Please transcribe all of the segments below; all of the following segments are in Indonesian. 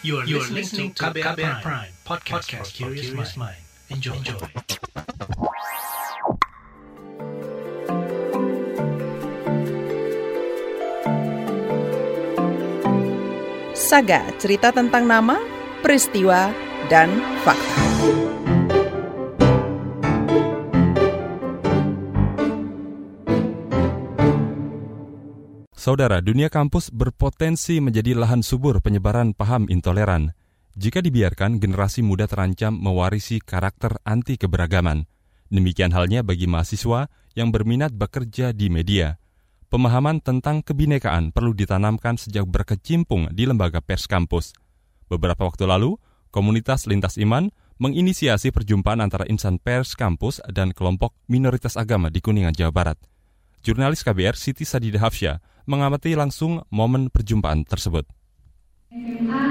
You are, you are listening to KBR, KBR Prime, Prime podcast, podcast for curious mind. Enjoy. Enjoy. Saga cerita tentang nama, peristiwa, dan fakta. Saudara, dunia kampus berpotensi menjadi lahan subur penyebaran paham intoleran. Jika dibiarkan, generasi muda terancam mewarisi karakter anti keberagaman. Demikian halnya bagi mahasiswa yang berminat bekerja di media. Pemahaman tentang kebinekaan perlu ditanamkan sejak berkecimpung di lembaga pers kampus. Beberapa waktu lalu, komunitas Lintas Iman menginisiasi perjumpaan antara insan pers kampus dan kelompok minoritas agama di Kuningan, Jawa Barat. Jurnalis KBR Siti Sadida Hafsyah mengamati langsung momen perjumpaan tersebut. SMA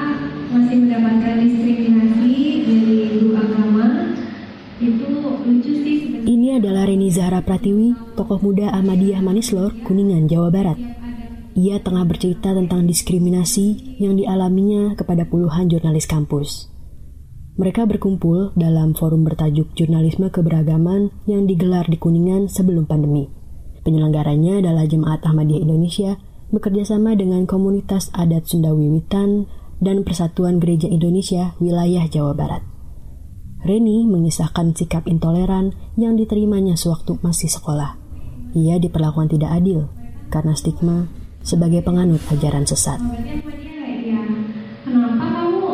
masih mendapatkan diskriminasi dari guru agama itu lucu sih. Ini adalah Reni Zahra Pratiwi, tokoh muda Ahmadiyah Manislor, Kuningan, Jawa Barat. Ia tengah bercerita tentang diskriminasi yang dialaminya kepada puluhan jurnalis kampus. Mereka berkumpul dalam forum bertajuk Jurnalisme Keberagaman yang digelar di Kuningan sebelum pandemi. Penyelenggaranya adalah Jemaat Ahmadiyah Indonesia bekerjasama dengan komunitas adat Sunda Wiwitan dan Persatuan Gereja Indonesia wilayah Jawa Barat. Reni mengisahkan sikap intoleran yang diterimanya sewaktu masih sekolah. Ia diperlakukan tidak adil karena stigma sebagai penganut ajaran sesat. Kenapa kamu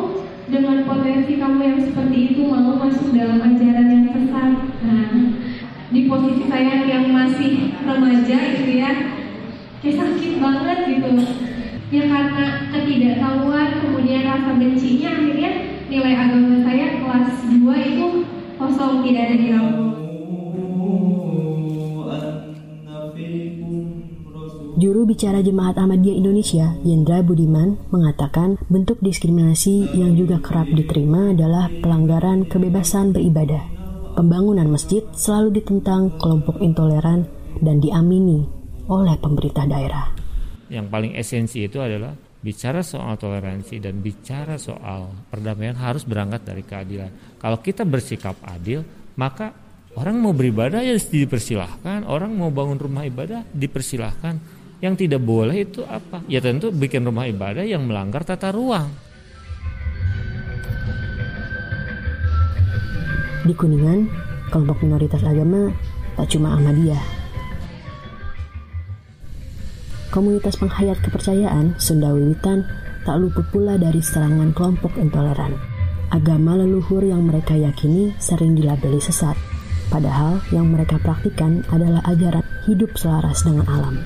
dengan potensi kamu yang seperti itu mau masuk dalam ajaran yang sesat? Nah, di posisi saya yang masih remaja gitu ya. Kayak sakit banget gitu. Ya karena ketidaktahuan kemudian rasa bencinya akhirnya nilai agama saya kelas 2 itu kosong tidak ada rapor Juru bicara Jemaat Ahmadiyah Indonesia, Yendra Budiman, mengatakan bentuk diskriminasi yang juga kerap diterima adalah pelanggaran kebebasan beribadah pembangunan masjid selalu ditentang kelompok intoleran dan diamini oleh pemerintah daerah. Yang paling esensi itu adalah bicara soal toleransi dan bicara soal perdamaian harus berangkat dari keadilan. Kalau kita bersikap adil, maka orang mau beribadah ya dipersilahkan, orang mau bangun rumah ibadah dipersilahkan. Yang tidak boleh itu apa? Ya tentu bikin rumah ibadah yang melanggar tata ruang. Di Kuningan, kelompok minoritas agama tak cuma Ahmadiyah. Komunitas penghayat kepercayaan Sunda Wiwitan tak luput pula dari serangan kelompok intoleran. Agama leluhur yang mereka yakini sering dilabeli sesat, padahal yang mereka praktikan adalah ajaran hidup selaras dengan alam.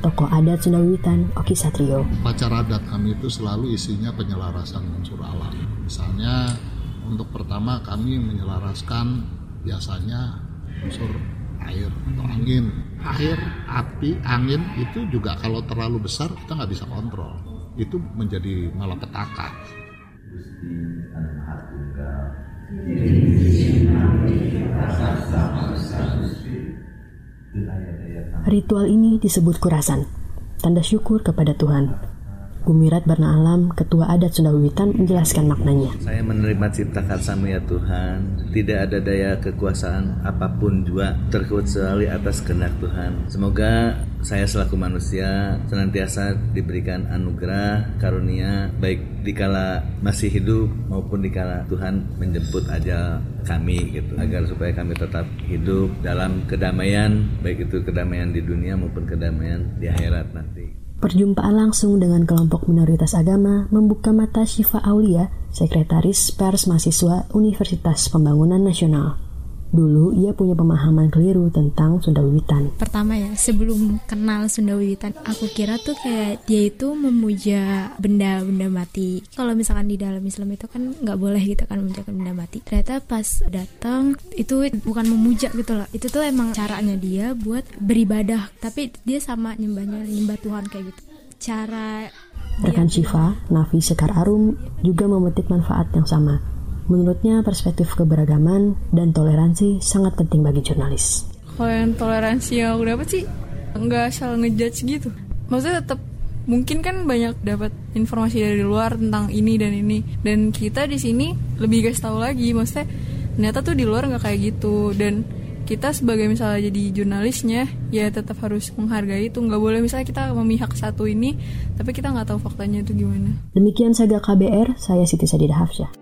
Tokoh adat Sunda Wiwitan, Oki Satrio. Pacar adat kami itu selalu isinya penyelarasan unsur alam. Misalnya untuk pertama kami menyelaraskan biasanya unsur air atau angin. Air api angin itu juga kalau terlalu besar kita nggak bisa kontrol. Itu menjadi malapetaka. Ritual ini disebut kurasan, tanda syukur kepada Tuhan Gumirat Barna Alam, Ketua Adat Sunda Wiwitan menjelaskan maknanya. Saya menerima cipta karsamu ya Tuhan. Tidak ada daya kekuasaan apa pun juga terkecuali atas kehendak Tuhan. Semoga saya selaku manusia senantiasa diberikan anugerah karunia baik dikala masih hidup maupun dikala Tuhan menjemput aja kami gitu agar supaya kami tetap hidup dalam kedamaian baik itu kedamaian di dunia maupun kedamaian di akhirat nanti. Perjumpaan langsung dengan kelompok minoritas agama membuka mata Syifa Aulia, Sekretaris Pers Mahasiswa Universitas Pembangunan Nasional. Dulu ia punya pemahaman keliru tentang Sunda Wiwitan. Pertama ya, sebelum kenal Sunda Wiwitan, aku kira tuh kayak dia itu memuja benda-benda mati. Kalau misalkan di dalam Islam itu kan nggak boleh gitu kan memuja benda mati. Ternyata pas datang itu bukan memuja gitu loh. Itu tuh emang caranya dia buat beribadah, tapi dia sama nyembahnya nyembah Tuhan kayak gitu. Cara Rekan Syifa, Nafi Sekar Arum juga memetik manfaat yang sama Menurutnya perspektif keberagaman dan toleransi sangat penting bagi jurnalis. Kalau yang toleransi yang udah apa sih? Nggak asal ngejudge gitu. Maksudnya tetap mungkin kan banyak dapat informasi dari luar tentang ini dan ini dan kita di sini lebih guys tahu lagi maksudnya ternyata tuh di luar nggak kayak gitu dan kita sebagai misalnya jadi jurnalisnya ya tetap harus menghargai itu nggak boleh misalnya kita memihak satu ini tapi kita nggak tahu faktanya itu gimana demikian saga KBR saya Siti Sadida Hafsyah